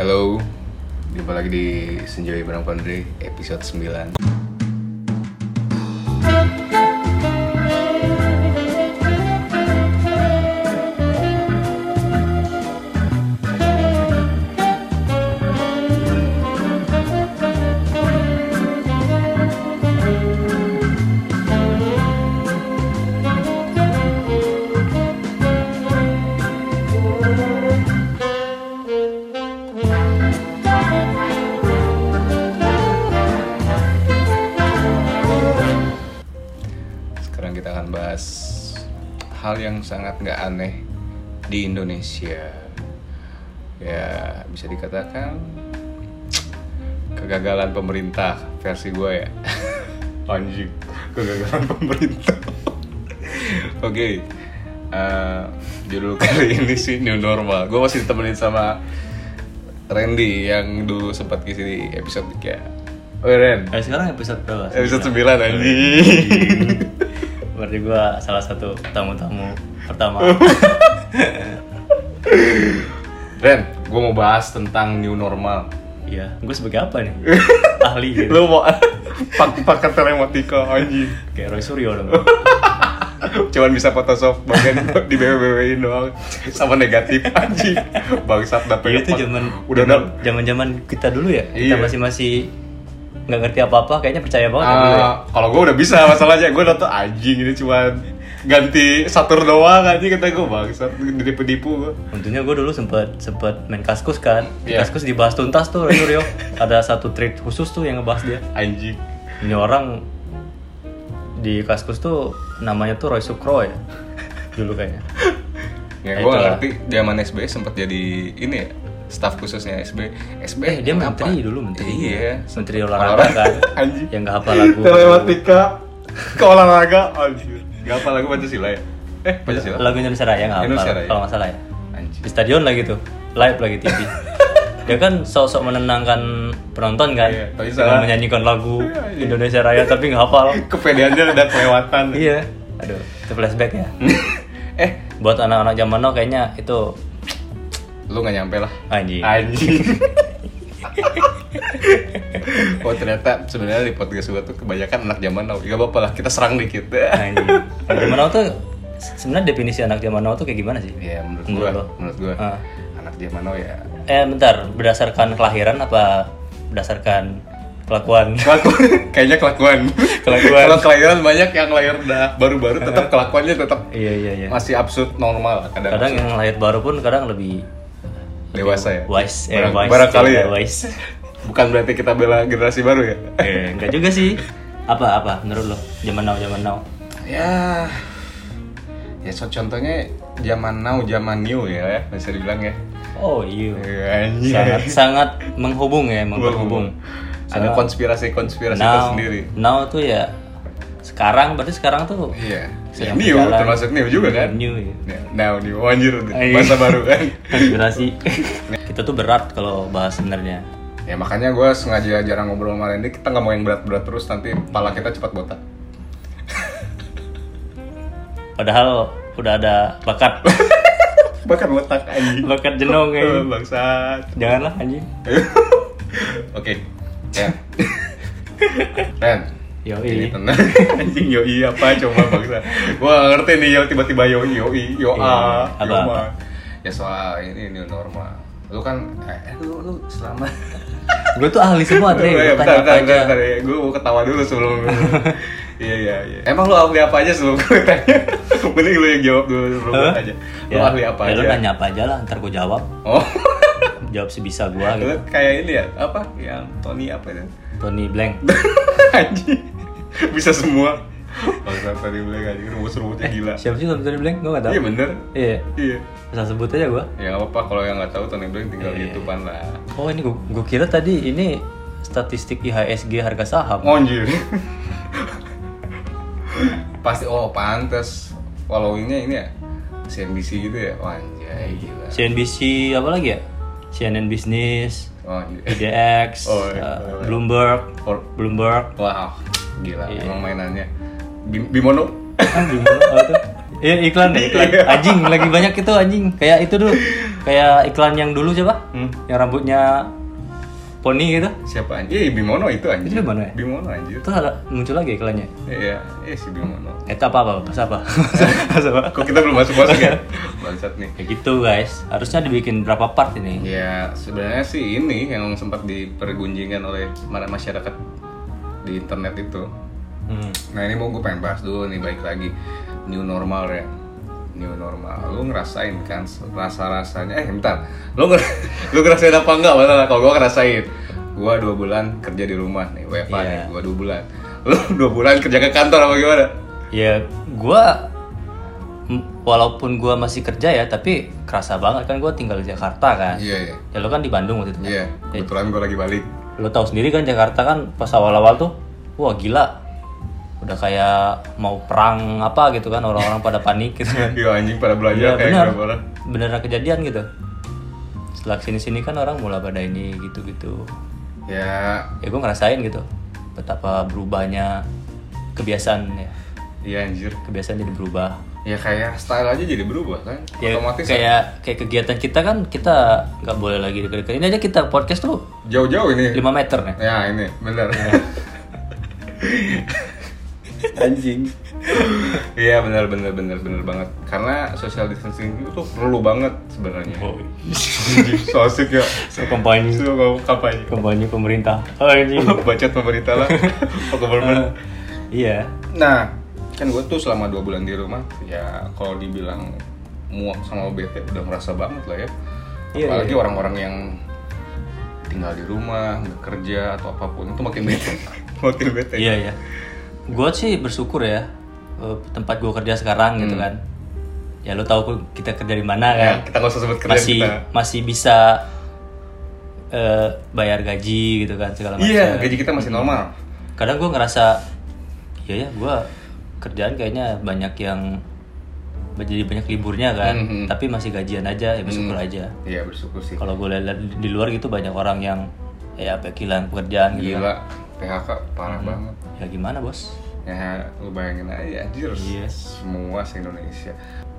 Halo, jumpa lagi di Senjoi Barang Pondre episode 9 Indonesia. Ya, bisa dikatakan kegagalan pemerintah versi gue ya. Anjing, kegagalan pemerintah. Oke, eh, judul kali ini sih New Normal. Gue masih ditemenin sama Randy yang dulu sempat ngisi di episode 3 Oh Ren, Eh, sekarang episode berapa? episode 9 anjing. Berarti gua salah satu tamu-tamu pertama. Ren, gue mau bahas tentang new normal. Iya, gue sebagai apa nih? Ahli gitu. Lu mau pak pakai telematika anjing. Kayak Roy Suryo dong. Cuman bisa Photoshop bagian di BBB doang sama negatif anjing. Bangsat dapet Iya itu zaman udah udah zaman zaman kita dulu ya. Kita Iya. masih masih nggak ngerti apa-apa, kayaknya percaya banget ya. Ah, kalau gue udah bisa masalahnya gue tuh anjing ini cuman ganti satur doang anjing kata gue bangsat ditipu-tipu gue. Untungnya gue dulu sempet sempet main kaskus kan. Di Iya. kaskus dibahas tuntas tuh Roy Suryo. Ada satu treat khusus tuh yang ngebahas dia. Anjing. Ini orang di kaskus tuh namanya tuh Roy Sukro ya. Dulu kayaknya. Ya Nah, gue ngerti zaman SBY sempat jadi ini ya staff khususnya SB. SB Eh dia apa? menteri dulu menteri. Iya. Menteri olahraga kan. Anjing. Yang nggak hafal lagu. Telematika ke olahraga anjir. Gak apa lagu Pancasila ya? Eh, Pancasila. Lagu Indonesia Raya nggak Indonesia hafal Raya. kalau nggak salah ya. Anjir. Di stadion lagi tuh, live lagi TV. Dia kan sok-sok menenangkan penonton kan, Iya, tapi salah. menyanyikan lagu Iya. Indonesia Raya tapi nggak hafal. Kepedeannya udah kelewatan. iya. Aduh, itu flashback ya. eh, Buat anak-anak zaman now kayaknya itu lu gak nyampe lah. anjing. Anjing. oh ternyata sebenarnya di podcast gue tuh kebanyakan anak zaman now. Gak apa-apa lah, kita serang dikit. Anjing. Anak zaman now tuh sebenarnya definisi anak zaman now tuh kayak gimana sih? ya menurut Menurut gue, menurut gue Ah. anak zaman now ya Eh bentar, berdasarkan kelahiran apa berdasarkan kelakuan? kelakuan kayaknya kelakuan Kelakuan. kalau kelahiran banyak yang lahir udah baru-baru tetap kelakuannya tetap iya iya iya. masih absurd normal kadang, Kadang yang lahir baru pun kadang lebih dewasa ya wise, eh Barang- wise, barangkali ya, ya wise. bukan berarti kita bela generasi baru ya eh, enggak juga sih. Apa apa menurut lo? Zaman now zaman now. ya ya so, contohnya zaman now zaman new ya ya, bisa dibilang ya Oh iya. Ya, anjing. Sangat sangat menghubung ya, memperhubung. ada Sama- konspirasi-konspirasi now, tersendiri now tuh ya sekarang berarti sekarang tuh iya sedang new berjalan. termasuk new juga kan New ya. Ya, now new oh, anjir Iya. bahasa baru kan Konspirasi. Kita tuh berat kalau bahas sebenarnya. Ya makanya gue sengaja jarang ngobrol sama Randy Kita nggak mau yang berat-berat terus nanti pala kita cepat botak Padahal udah ada bakat Bahkan botak anjing bakat jenong ya. Bangsat Janganlah anjing. Oke Ya Ren Ini ini. tenang Anjing yoi apa coba bangsa Gue gak ngerti nih yo tiba-tiba yoi yoi Yo Iya, a apa, yo ma Ya soal ini new normal Lu kan eh, lu, lu selama Gue tuh ahli semua iya, Gua bentar, tanya bentar, bentar, bentar, ya. Gue mau ketawa dulu sebelum Iya, iya, iya Emang lu ahli apa aja sebelum gue tanya? Mending lu yang jawab dulu sebelum gue tanya Lu Ya, ahli apa ya, aja? Lu nanya apa aja lah, ntar gue jawab. Oh, Jawab sebisa gue lu gitu. kayak ini ya? Apa? Yang Tony apa itu? Tony Blank. Anjing Bisa semua Bangsa Tony Black anjing, rumus-rumusnya gila Siapa sih Tony Blank? Gue gak tau. Iya bener Iya. Iya Asal sebut aja gue. Ya gak apa-apa kalau yang gak tahu Tony Black tinggal Iya. di YouTubean lah Oh ini gue, kira tadi ini statistik IHSG harga saham. Anjir Pasti, oh pantes Followingnya ini ya CNBC gitu ya anjay gila CNBC apa lagi ya? CNN Business, Oh, anjir. IDX, Oh, iya. uh, Bloomberg, Or- Bloomberg. Wow, gila Iya. emang mainannya. Bim- Bimono? Ah, Bloomberg apa tuh? Iya iklan deh iklan. Iya. Anjing lagi banyak itu anjing. Kayak itu dulu. Kayak iklan yang dulu coba. Hmm. Yang rambutnya poni gitu. Siapa anjir? Iya, Bimono itu anjir. Itu Bimono ya? Bimono anjir. Itu ada muncul lagi iklannya. Iya, iya si Bimono. Itu apa apa? Bahasa apa? Bahasa apa? Kok kita belum masuk masuk ya? Bangsat nih. Kayak gitu guys. Harusnya dibikin berapa part ini? Ya sebenarnya sih ini yang sempat dipergunjingkan oleh masyarakat di internet itu. Hmm. Nah ini mau gue pengen bahas dulu nih baik lagi new normal ya. New normal. Lu ngerasain kan rasa rasanya? Eh bentar. Lu nger lu ngerasain apa enggak? Masalah kalau gue ngerasain. Gua dua bulan kerja di rumah nih, WFH Iya. nih. Gua dua bulan. Lu dua bulan kerja ke kantor apa gimana? Ya gua m- walaupun gua masih kerja ya, tapi kerasa banget kan gua tinggal di Jakarta kan. Iya iya. Ya lo kan di Bandung waktu itu. kan? Iya. Kebetulan gue lagi balik. Lo tahu sendiri kan Jakarta kan pas awal-awal tuh, wah gila. Udah kayak mau perang apa gitu kan orang-orang pada panik gitu kan. Iya anjing pada Iya belanja kayak berapa orang. Beneran kejadian gitu. Setelah sini-sini kan orang mulai pada ini gitu-gitu. Ya, Ya gue ngerasain gitu. Betapa berubahnya kebiasaan ya. iya anjir. Kebiasaan jadi berubah. Ya kayak style aja jadi berubah kan. Ya, Otomatis kayak kayak kegiatan kita kan kita nggak boleh lagi deket-deket. Ini aja kita podcast tuh jauh-jauh ini. 5 meter nih. Ya ini bener. Anjing. Iya bener bener bener bener banget. Karena social distancing itu tuh perlu banget sebenarnya. so asik ya. So kampanye. So kampanye. Kampanye pemerintah. Oh ini. Bacot pemerintah lah. Pak government. iya. Nah, kan gue tuh selama dua bulan di rumah, ya kalau dibilang muak sama bete udah ngerasa banget lah ya. Iya, Apalagi iya. orang-orang yang tinggal di rumah, nggak kerja atau apa pun itu makin bete, makin bete. Iya iya. Gue sih bersyukur ya eh, tempat gue kerja sekarang gitu kan. Ya lo tahu kok kita kerja di mana Ya, kan. kita nggak usah sebut kerja masih kita. masih bisa eh, bayar gaji gitu kan segala macam. Iya, gaji kita masih normal. Kadang gue ngerasa, iya ya gue kerjaan kayaknya banyak yang jadi banyak liburnya kan, Mhm. tapi masih gajian aja ya bersyukur aja. Iya bersyukur sih. Kalau gue lihat di- luar gitu banyak orang yang ya sampai kehilangan pekerjaan gitu kan. Gila, PHK parah banget. Ya gimana bos? Ya, lu bayangin aja, anjir. Iya. Semua se-Indonesia.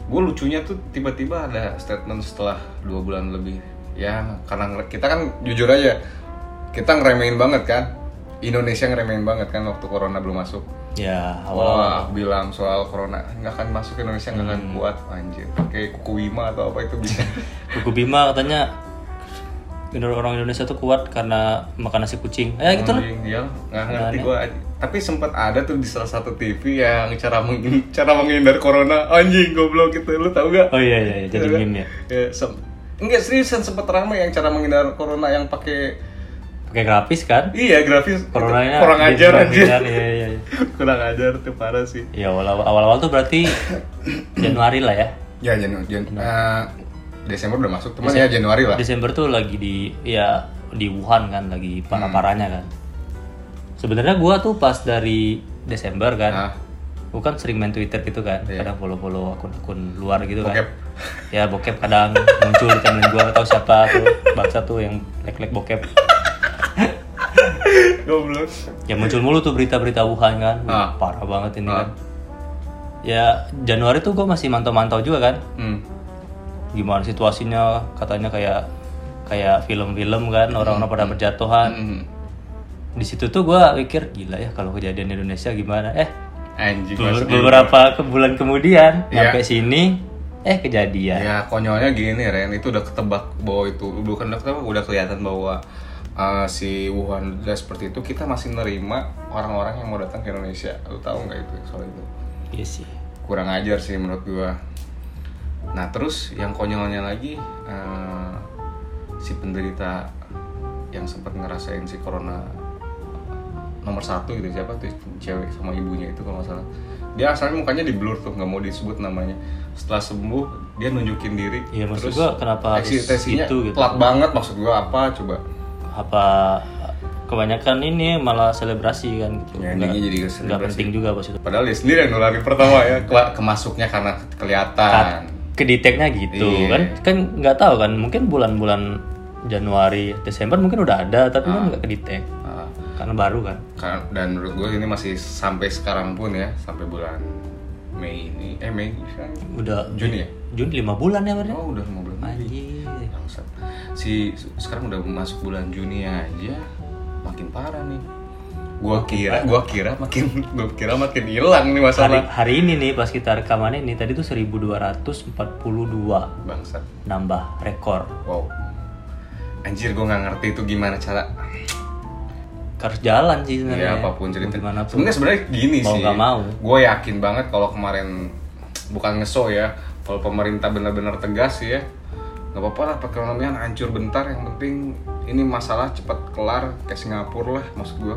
Gue lucunya tuh tiba-tiba ada statement setelah dua bulan lebih. Ya, karena kita kan jujur aja, kita ngeremehin banget kan. Indonesia ngeremehin banget kan waktu corona belum masuk. Ya awal-awal Wah, bilang soal corona nggak akan masuk ke Indonesia nggak Hmm. akan kuat, anjir. Kayak kuku Wima atau apa itu bisa. Kuku Bima katanya orang Indonesia tuh kuat karena makan nasi kucing. Ya gitu lah. Anjing, Iya, nggak ngerti gue. Tapi sempat ada tuh di salah satu TV yang cara menghin- cara menghindar corona. Anjing, goblok gitu. Lu tahu gak? Oh iya iya, iya. jadi Iya kan? meme ya. Ya, sem- Enggak seriusan sempet ramai yang cara menghindar corona yang pakai Pakai grafis kan? iya grafis Coronanya kurang ajar anjir. Iya iya iya. kurang ajar tuh parah sih. Ya awal-awal awal-awal tuh berarti Januari lah ya. Ya Januari Desember udah masuk, teman ya Januari lah. Desember tuh lagi di ya di Wuhan kan lagi parah-parahnya kan. Sebenarnya gua tuh pas dari Desember kan, Nah, gua kan sering main Twitter gitu kan, Iya. kadang follow-follow akun-akun luar gitu Bokep. kan. Ya bokep kadang muncul di timeline gua tahu siapa tuh bangsa tuh yang like-like bokep. goblok. Ya muncul mulu tuh berita-berita Wuhan kan, Ah. parah banget ini Ah. kan. Ya Januari tuh gua masih mantau-mantau juga kan, Hmm. gimana situasinya katanya kayak kayak film-film kan orang-orang pada berjatuhan Hmm. di situ tuh gua pikir gila ya kalau kejadian di Indonesia gimana eh Anjing beberapa ke bulan kemudian Iya. sampai sini eh kejadian Ya konyolnya gini Ren, itu udah ketebak bahwa itu bukan udah ketebak, udah kelihatan bahwa uh, si Wuhan udah seperti itu kita masih nerima orang-orang yang mau datang ke Indonesia. Lu tahu nggak itu soal itu? iya sih Kurang ajar sih menurut gua. Nah terus yang konyolnya lagi uh, si penderita yang sempat ngerasain si corona nomor satu gitu siapa tuh cewek sama ibunya itu kalau nggak salah dia asalnya mukanya di blur tuh nggak mau disebut namanya setelah sembuh dia nunjukin diri Iya, maksud gua kenapa eksistensinya gitu, gitu? telat banget maksud gua apa coba apa kebanyakan ini malah selebrasi kan gitu. Ya, Nggak- jadi nggak penting juga bos itu. Padahal dia sendiri yang nularin pertama ya Kela- kemasuknya karena kelihatan. Kedeteknya gitu Iya. kan. Kan nggak tahu kan mungkin bulan-bulan Januari Desember mungkin udah ada tapi kan nggak kedetek Nah, karena baru kan. Kan- dan menurut gue ini masih sampai sekarang pun ya sampai bulan Mei ini. Eh Mei sekarang Udah Juni ya? Juni 5 bulan ya berarti. oh udah lima bulan. Lagi Anjir. Si sekarang udah masuk bulan Juni aja makin parah nih gua kira gua kira makin gua kira makin hilang nih Hari, masalah hari ini nih pas kita rekaman ini tadi tuh 1242 bangsat nambah rekor. wow anjir gua nggak ngerti itu gimana cara Harus jalan sih sebenarnya. ya apa pun cerita Gimana pun. sebenarnya sebenarnya gini Mau sih mau. gue yakin banget kalau kemarin bukan ngeso ya kalau pemerintah benar-benar tegas ya nggak apa-apa lah perekonomian hancur bentar yang penting ini masalah cepat kelar kayak Singapura lah maksud gue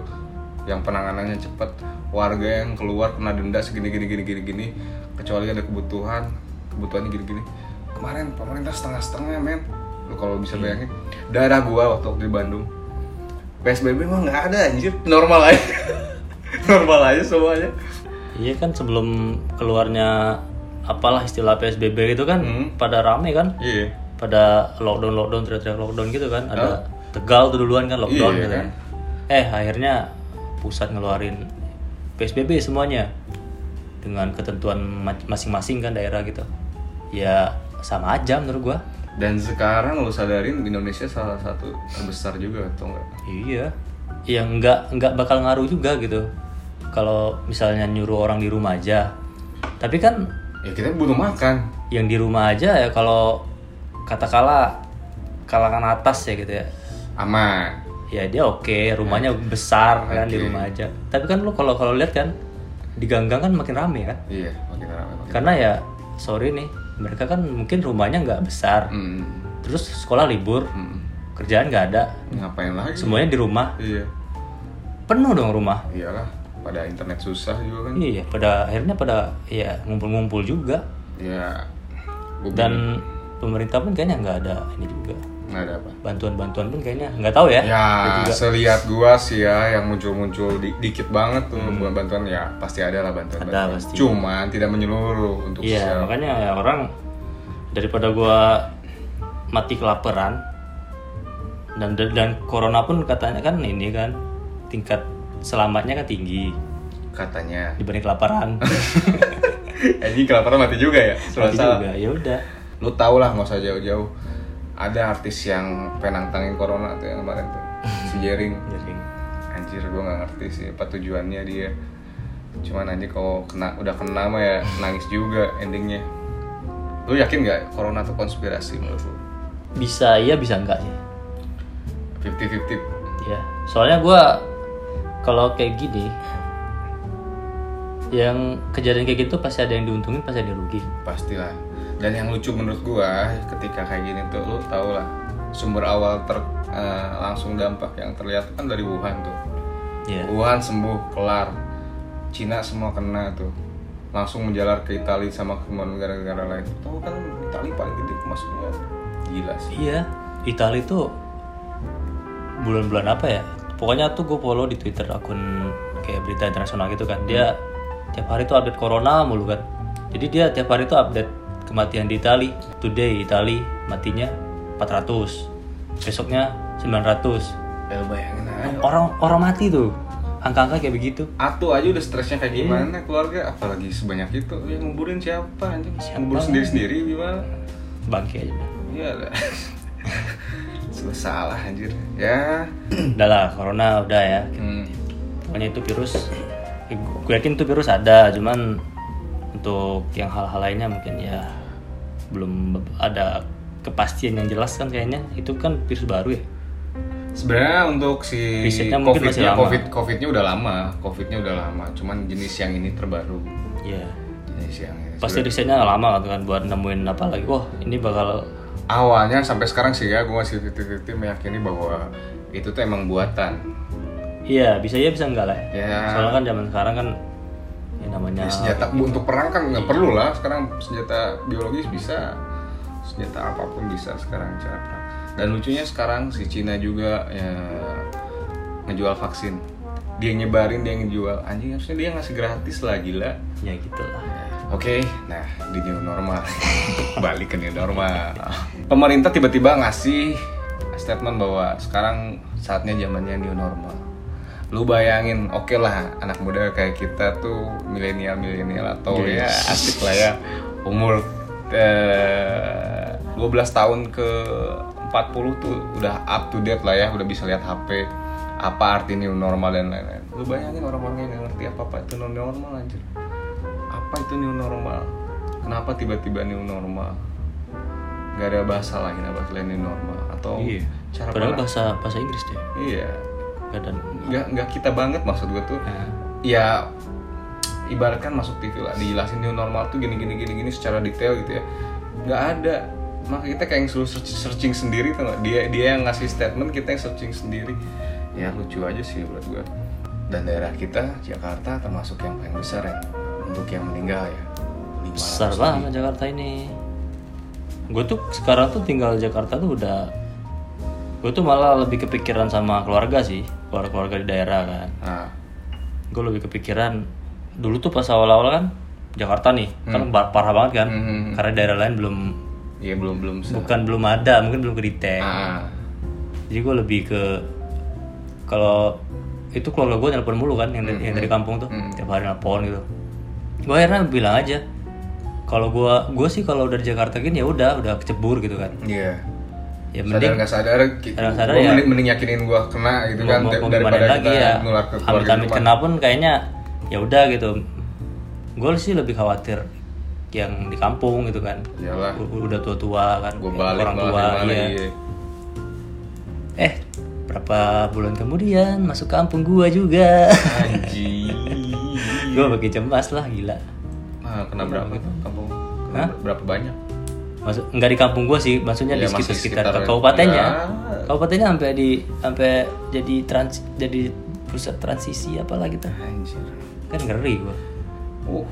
yang penanganannya cepat warga yang keluar kena denda segini gini gini gini gini kecuali ada kebutuhan kebutuhannya gini gini kemarin pemerintah setengah-setengah men. Lu kalau bisa bayangin daerah gua waktu di Bandung PSBB mah nggak ada anjir. Normal aja. Normal aja semuanya. Iya kan sebelum keluarnya apalah istilah PSBB itu kan Hmm. pada rame kan? Iya pada lockdown lockdown teriak-teriak lockdown gitu kan ada Tegal tuh duluan kan lockdown Iya, gitu kan? kan. Eh akhirnya pusat ngeluarin PSBB semuanya dengan ketentuan ma- masing-masing kan daerah gitu. Ya sama aja menurut gua. dan sekarang lu sadarin Indonesia salah satu terbesar juga atau enggak Iya. Yang nggak nggak bakal ngaruh juga gitu. Kalau misalnya nyuruh orang di rumah aja. Tapi kan ya kita butuh makan yang di rumah aja ya kalau katakanlah kalangan atas ya gitu ya. aman. Ya dia oke rumahnya besar kan di Oke. rumah aja. Tapi kan lu kalau kalau lihat kan di ganggang kan makin rame kan? Iya makin ramai makin karena ya sorry nih mereka kan mungkin rumahnya nggak besar. Hmm. terus sekolah libur hmm. kerjaan nggak ada. Ngapain lagi? Semuanya di rumah. Iya. Penuh dong rumah. Iyalah pada internet susah juga kan. Iya pada akhirnya pada ya ngumpul-ngumpul juga. Ya gua dan pemerintah pun kayaknya nggak ada ini juga nggak ada apa bantuan-bantuan pun kayaknya nggak tahu ya Ya, juga. selihat gua sih ya yang muncul-muncul di- dikit banget tuh buat bantuan ya pasti ada lah bantuan. Hmm. Ada, bantuan. pasti. Cuman tidak menyeluruh untuk Iya, sosial. makanya ya orang daripada gua mati kelaparan dan dan corona pun katanya kan ini kan tingkat selamatnya kan tinggi Katanya. dibanding kelaparan. Anjing kelaparan mati juga ya. Mati Selasa. juga. Ya udah. Lu tau lah nggak usah jauh-jauh. Ada artis yang penantangin corona tuh yang kemarin tuh. Si Jering. Anjir gua nggak ngerti sih apa tujuannya dia. Cuman anjir kalau kena udah kena mah ya nangis juga endingnya. Lu yakin nggak corona tuh konspirasi menurut lu? Bisa iya bisa enggak sih. 50-50 Ya. Soalnya gua kalau kayak gini yang kejadian kayak gitu pasti ada yang diuntungin pasti ada yang rugi. pastilah dan yang lucu menurut gua ketika kayak gini tuh lu tau lah sumber awal ter eh, langsung dampak yang terlihat kan dari Wuhan tuh Ya. Wuhan sembuh kelar Cina semua kena tuh langsung menjalar ke Italia sama ke negara-negara lain tahu kan Italia paling gede masuknya gila sih Iya, Italia itu bulan-bulan apa ya? Pokoknya tuh gue follow di Twitter akun kayak berita internasional gitu kan. Dia tiap hari tuh update corona mulu kan. Jadi dia tiap hari tuh update kematian di Italia. Today Italia matinya 400. Besoknya 900. ya bayangin aja Orang orang mati tuh. Angka-angka kayak begitu. Atuh aja udah stresnya kayak gimana keluarga apalagi sebanyak itu yang nguburin siapa anjing ngubur sendiri-sendiri gimana Bangke aja. Iya lah. Salah anjir. Ya. Udah lah, corona udah ya. Hmm. pokoknya itu virus gue yakin itu virus ada cuman untuk yang hal-hal lainnya mungkin ya belum ada kepastian yang jelas kan kayaknya itu kan virus baru ya Sebenarnya untuk si Risetnya COVID-nya. COVID, COVID-nya udah lama, COVID-nya udah lama. Cuman jenis yang ini terbaru. ya Jenis yang ini. pasti risetnya lama kan, kan buat nemuin apa lagi wah ini bakal Awalnya sampai sekarang sih ya, gue masih titik-titik meyakini bahwa itu tuh emang buatan. iya bisa ya bisa enggak lah ya. Ya. soalnya kan zaman sekarang kan ya namanya Ya, senjata untuk perang kan nggak perlu lah. Sekarang senjata biologis bisa, senjata apa pun bisa sekarang cara perang. Dan lucunya sekarang si Cina juga ya, ngejual vaksin. Dia nyebarin, dia ngejual. Anjing harusnya dia ngasih gratis lah gila. ya gitu lah Oke, nah di new normal, balik ke new normal. Pemerintah tiba-tiba ngasih statement bahwa sekarang saatnya zamannya new normal. Lu bayangin oke lah anak muda kayak kita tuh milenial milenial atau ya Yes. asik lah ya. Umur eh, 12 tahun ke 40 tuh udah up to date lah ya udah bisa lihat HP apa arti new normal dan lain-lain. Lu bayangin orang-orang yang ngerti apa apa itu new normal anjir. Apa itu new normal? Kenapa tiba-tiba new normal? Nggak ada bahasa lain apa selain new normal? Atau Iya. cara Padahal bahasa bahasa Inggris deh. iya Gak ada. nggak nggak kita banget maksud gue tuh. Nah, ya ibaratkan masuk TV lah dijelasin new normal tuh gini gini gini gini secara detail gitu ya. Nggak ada. Maka kita kayak yang suruh search- searching sendiri tuh nggak? Dia dia yang ngasih statement kita yang searching sendiri. Ya lucu aja sih buat gue dan daerah kita Jakarta termasuk yang paling besar ya untuk yang meninggal ya. 500 besar banget Jakarta ini. Gue tuh sekarang tuh tinggal Jakarta tuh udah gue tuh malah lebih kepikiran sama keluarga sih keluarga keluarga di daerah kan. Nah. Gue lebih kepikiran dulu tuh pas awal-awal kan Jakarta nih kan par- parah banget kan Hmm. karena daerah lain belum ya belum belum bukan belum ada mungkin belum kedetek ah. Jadi gue lebih ke kalau itu keluarga gue nelpon mulu kan yang, dari- yang dari kampung tuh Hmm. tiap hari nelpon gitu. Gue akhirnya bilang aja kalau gue gue sih kalau dari Jakarta gini ya udah udah kecebur gitu kan. Iya ya sadar mending nggak sadar gitu. Sadar sadar ya. mending, mending yakinin gua kena gitu kan mau, mau daripada kita lagi ya nular ke keluarga kita. kena pun kayaknya ya udah gitu gue sih lebih khawatir yang di kampung gitu kan Iyalah. U- udah tua-tua kan Gua balik orang tua yang mana, iya. eh berapa bulan kemudian masuk kampung gua juga Anjing. gue makin cemas lah gila Nah, kena berapa itu kampung? Hah? berapa banyak? Masuk nggak di kampung gua sih, maksudnya Ya, di sekitar sekitar sekitar- kabupatennya. Ya. Kabupatennya sampai di sampai jadi trans jadi pusat transisi apalah gitu. Anjir. Kan ngeri gua. Uh.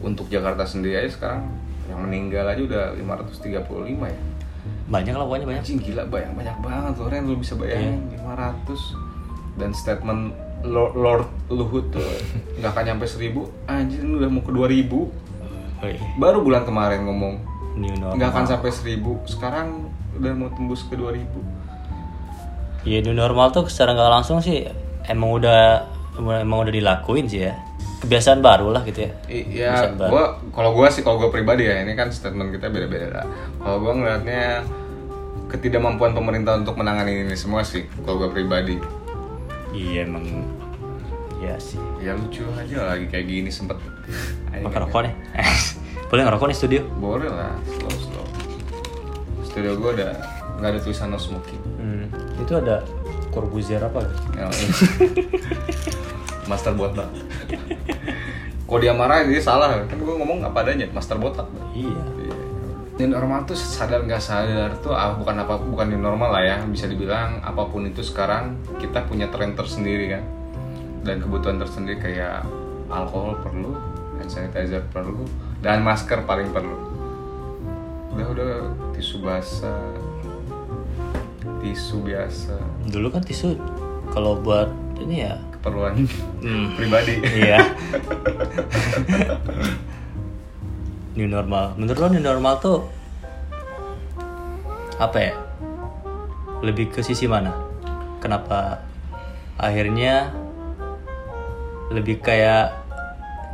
Untuk Jakarta sendiri aja sekarang yang meninggal aja udah 535 ya. Banyak lah pokoknya banyak. Anjing gila banyak banyak banget loh Ren lu bisa bayangin Iya. 500 dan statement Lord, Lord Luhut tuh nggak akan nyampe 1000 anjir udah mau ke 2000 Woi, baru bulan kemarin ngomong new normal. nggak akan sampai 1000 sekarang udah mau tembus ke 2000 Iya new normal tuh secara nggak langsung sih emang udah emang udah dilakuin sih ya. Kebiasaan baru lah gitu ya. Iya, gua kalau gua sih kalau gua pribadi ya ini kan statement kita beda-beda. Kalau gua ngelihatnya ketidakmampuan pemerintah untuk menangani ini semua sih kalau gua pribadi. Iya emang Iya sih. Ya lucu aja lagi kayak gini sempet. Makan rokok nih. Boleh ngerokok nih studio? Boleh lah, slow slow. Studio gua udah nggak ada tulisan no smoking. Hmm. Itu ada Corbusier apa? Ya, master botak. Kalau dia marah dia salah kan gua ngomong apa adanya master botak. Iya. New normal tuh sadar nggak sadar tuh ah, bukan apa bukan new normal lah ya bisa dibilang apa pun itu sekarang kita punya tren tersendiri kan dan kebutuhan tersendiri kayak alkohol perlu hand sanitizer perlu dan masker paling perlu udah udah tisu basah tisu biasa Dulu kan tisu kalau buat ini ya. keperluan Hmm. pribadi Iya. new normal. Menurut lo new normal tuh apa ya? Lebih ke sisi mana? Kenapa akhirnya lebih kayak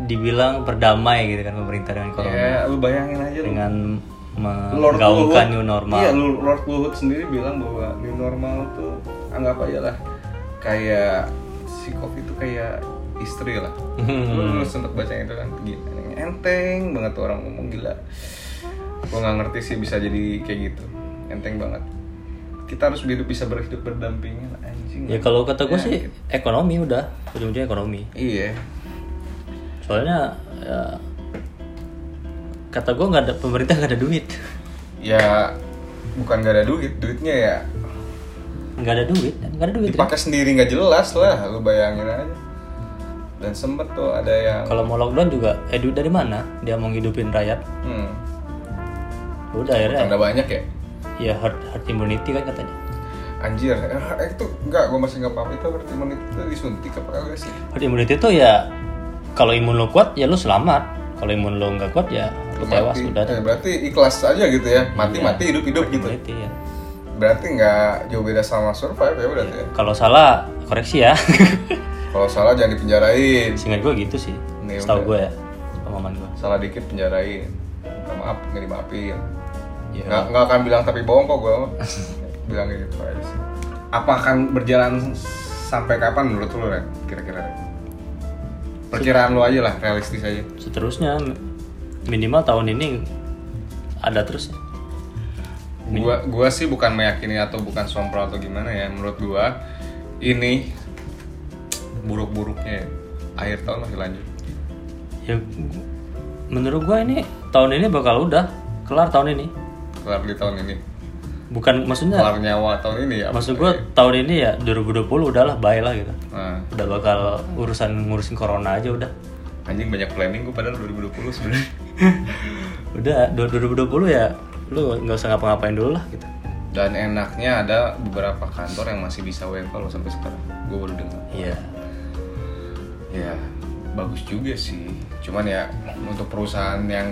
dibilang berdamai gitu kan pemerintah dengan corona ya lu bayangin aja dengan menggaungkan new normal. Iya, Lord Luhut sendiri bilang bahwa new normal tuh anggap aja lah kayak si Covid itu kayak istri lah. Hmm. Lu, lu sempet baca itu kan gila, enteng banget tuh orang ngomong gila. Gua nggak ngerti sih bisa jadi kayak gitu. Enteng banget. Kita harus hidup bisa berhidup berdampingan anjing. Ya kalau kata gue sih ekonomi udah ujung-ujungnya ekonomi. Iya. Soalnya ya, kata gue nggak ada pemerintah nggak ada duit, Ya bukan gak ada duit, duitnya ya nggak ada duit, nggak ada duit. dipakai sendiri nggak jelas lah, lu bayangin aja. Dan sempet tuh ada yang Kalau mau lockdown juga, eh duit dari mana? Dia mau ngidupin rakyat. hmm, Udah akhirnya, tanda banyak ya. ya herd, herd immunity kan katanya. Anjir, eh, itu enggak, gue masih nggak paham itu berarti menit itu disuntik apa kagak sih? Herd immunity itu ya kalau imun lo kuat ya lo selamat. Kalau imun lo nggak kuat ya lo tewas Mati. udah. Eh, berarti ikhlas aja gitu ya, mati Iya. mati hidup hidup Herd gitu. immunity ya. berarti nggak jauh beda sama survive ya berarti ya. Kalau salah koreksi ya. Kalau salah jangan dipenjarain. Seingat gue gitu sih. Nih, Setahu gue ya. Pemahaman gue. Salah dikit penjarain. Minta maaf nggak dimaafin. Ya. Nggak nggak akan bilang tapi bohong kok gue. bilang gitu aja sih. Apa akan berjalan sampai kapan menurut lu Ren? Kira-kira Ren? Perkiraan lu aja lah, realistis aja. Seterusnya minimal tahun ini ada terus. Gua gua sih bukan meyakini atau bukan sompral atau gimana ya. Menurut gua ini buruk-buruknya ya. akhir tahun masih lanjut. Ya menurut gue ini tahun ini bakal udah kelar tahun ini. Kelar di tahun ini. Bukan maksudnya Kelar nyawa tahun ini ya. maksud gue tahun ini ya 2020 udahlah bye lah gitu. Nah, Udah bakal urusan ngurusin corona aja udah. anjing banyak planning gua padahal 2020 sebenarnya. Udah du- 2020 ya lu nggak usah ngapa-ngapain dulu lah gitu. Dan enaknya ada beberapa kantor yang masih bisa WFH loh sampai sekarang. Gua baru dengar. Iya. Ya, bagus juga sih. Cuman ya untuk perusahaan yang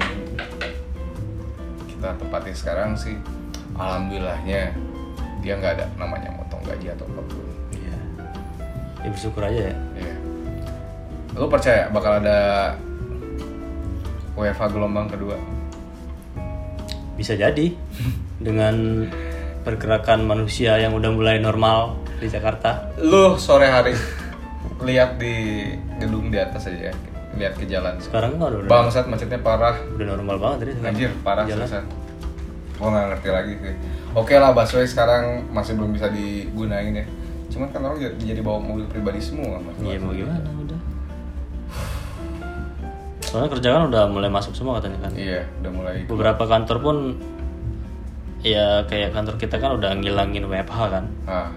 kita tempatin sekarang sih, alhamdulillahnya dia nggak ada namanya motong gaji atau apa pun. Iya. Ya bersyukur aja ya. Iya. Lo percaya bakal ada WFH gelombang kedua? Bisa jadi dengan pergerakan manusia yang udah mulai normal di Jakarta. Lo sore hari lihat di gedung di atas aja, lihat ke jalan. Sekarang kan udah Bangsat macetnya parah. udah normal banget tadi. Anjir, parah Jalan. seriusan. Gue gak ngerti lagi sih. Oke lah, busway sekarang masih belum bisa digunain ya. Cuman kan orang jadi, jadi bawa mobil pribadi semua. Mas. Iya mau gimana udah. Soalnya kerjaan udah mulai masuk semua katanya kan. Iya, udah mulai. Beberapa kantor pun ya kayak kantor kita kan udah ngilangin WFH kan. Ah,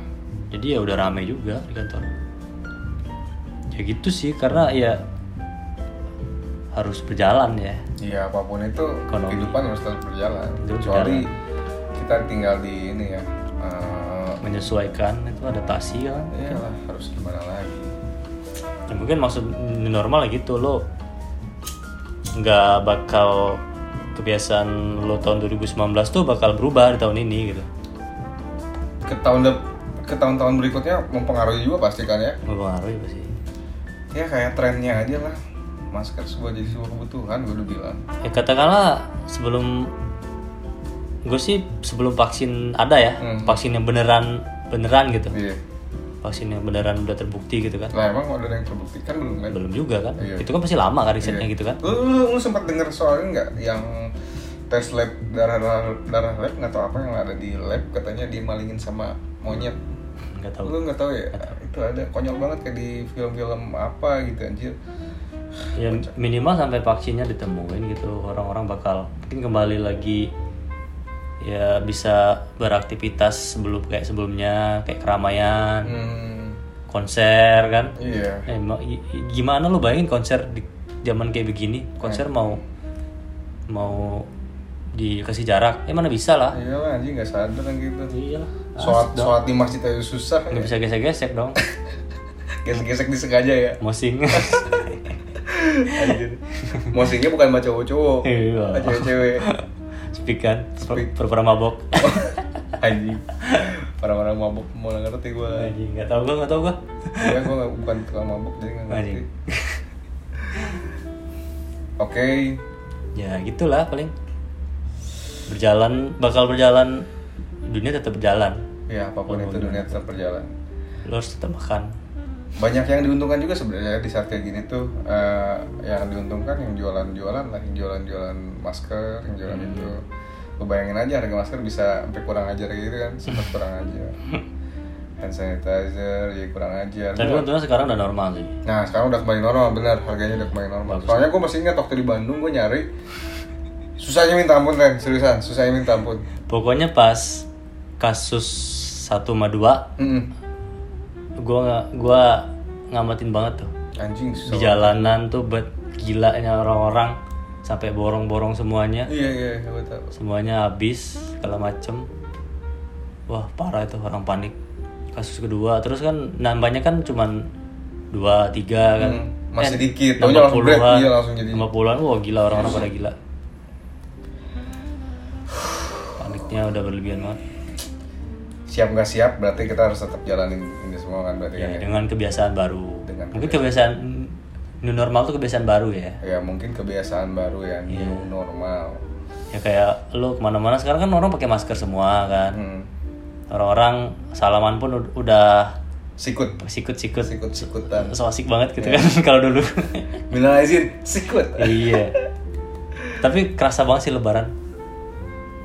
Jadi ya udah rame juga di kantor. Ya gitu sih karena ya harus berjalan ya. Iya apa pun itu Ekonomi. kehidupan harus tetap berjalan. Itu Kecuali kita tinggal di ini ya. eh, Menyesuaikan itu adaptasi kan. Iya lah, harus gimana lagi? Ya mungkin maksud normal ya gitu lo nggak bakal kebiasaan lo tahun 2019 tuh bakal berubah di tahun ini gitu. Ke tahun ke tahun-tahun berikutnya mempengaruhi juga pasti kan ya. Mempengaruhi pasti. Ya kayak trennya aja lah. Masker sebuah jadi sebuah kebutuhan, gue udah bilang. Ya katakanlah sebelum gue sih sebelum vaksin ada ya, Hmm. vaksin yang beneran beneran gitu. Iya. Vaksin yang beneran udah terbukti gitu kan. Lah emang ada yang terbukti kan belum kan? Belum juga kan. Iya. Itu kan pasti lama kan risetnya Iya. gitu kan. Lu, lu, lu sempat denger soal ini nggak yang tes lab darah darah, darah lab nggak tahu apa yang ada di lab katanya dimalingin sama monyet. Nggak tahu. Lu nggak tahu ya? Itu ada konyol banget kayak di film-film apa gitu anjir. Ya minimal sampai vaksinnya ditemuin gitu orang-orang bakal mungkin kembali lagi ya bisa beraktivitas sebelum kayak sebelumnya kayak keramaian, Hmm, konser kan. iya. Eh, gimana lu bayangin konser di zaman kayak begini? Konser mau mau dikasih jarak? Ya mana bisa lah. Iya lah anjing nggak sadar kan gitu. Iya. Sholat, sholat di masjid aja susah. Nggak bisa gesek-gesek dong. Gesek-gesek disengaja ya. Mosing. Anjir. Mosingnya bukan sama cowok-cowok. Iya. Cewek-cewek. Speak kan? Speak. Pura-pura mabok. Anjing. Orang-orang mabuk mau ngerti gue. Anjing, nggak tahu gua, nggak tahu gua. Iya gue bukan tukang mabuk jadi nggak ngerti. Anjing. Oke. Ya gitulah paling. Berjalan, bakal berjalan. Dunia tetap berjalan. Ya apa pun itu dunia tetap berjalan. Lo harus tetap makan. Banyak yang diuntungkan juga sebenarnya di saat kayak gini tuh. eh, yang diuntungkan yang jualan-jualan lah, yang jualan-jualan masker, yang jualan Hmm. itu. Lu bayangin aja harga masker bisa sampai kurang ajar gitu kan, sempat kurang ajar. Hand sanitizer, ya kurang ajar. Tapi untungnya sekarang udah normal sih. Nah sekarang udah kembali normal, benar harganya udah kembali normal. Soalnya gue masih ingat waktu di Bandung gue nyari susahnya minta ampun Ren, seriusan susahnya minta ampun. Pokoknya pas kasus 1 sama 2 Mm-mm. Gua nggak gua ngamatin banget tuh. Anjing susah. di jalanan tuh bet gilanya orang-orang sampai borong-borong semuanya. Iya iya gue tahu. semuanya habis segala macem. Wah parah itu orang panik. Kasus kedua terus kan nambahnya kan cuman dua tiga kan. Hmm, masih dikit. nambah puluhan. Iya, langsung jadi- nambah puluhan wah gila orang-orang pada gila. Paniknya udah berlebihan banget. Siap nggak siap berarti kita harus tetap jalanin ini semua kan berarti ya kan ya. dengan kebiasaan baru. Dengan mungkin kebiasaan. new normal tuh kebiasaan baru ya. Ya mungkin kebiasaan baru ya Iya. new normal. Ya kayak lo ke mana-mana sekarang kan orang pakai masker semua kan. Hmm. orang-orang salaman pun ud- udah sikut. sikut-sikut sikut. Sikutan. So asik banget gitu Iya. kan kalau dulu. Minal izin sikut. Iya. Tapi kerasa banget sih lebaran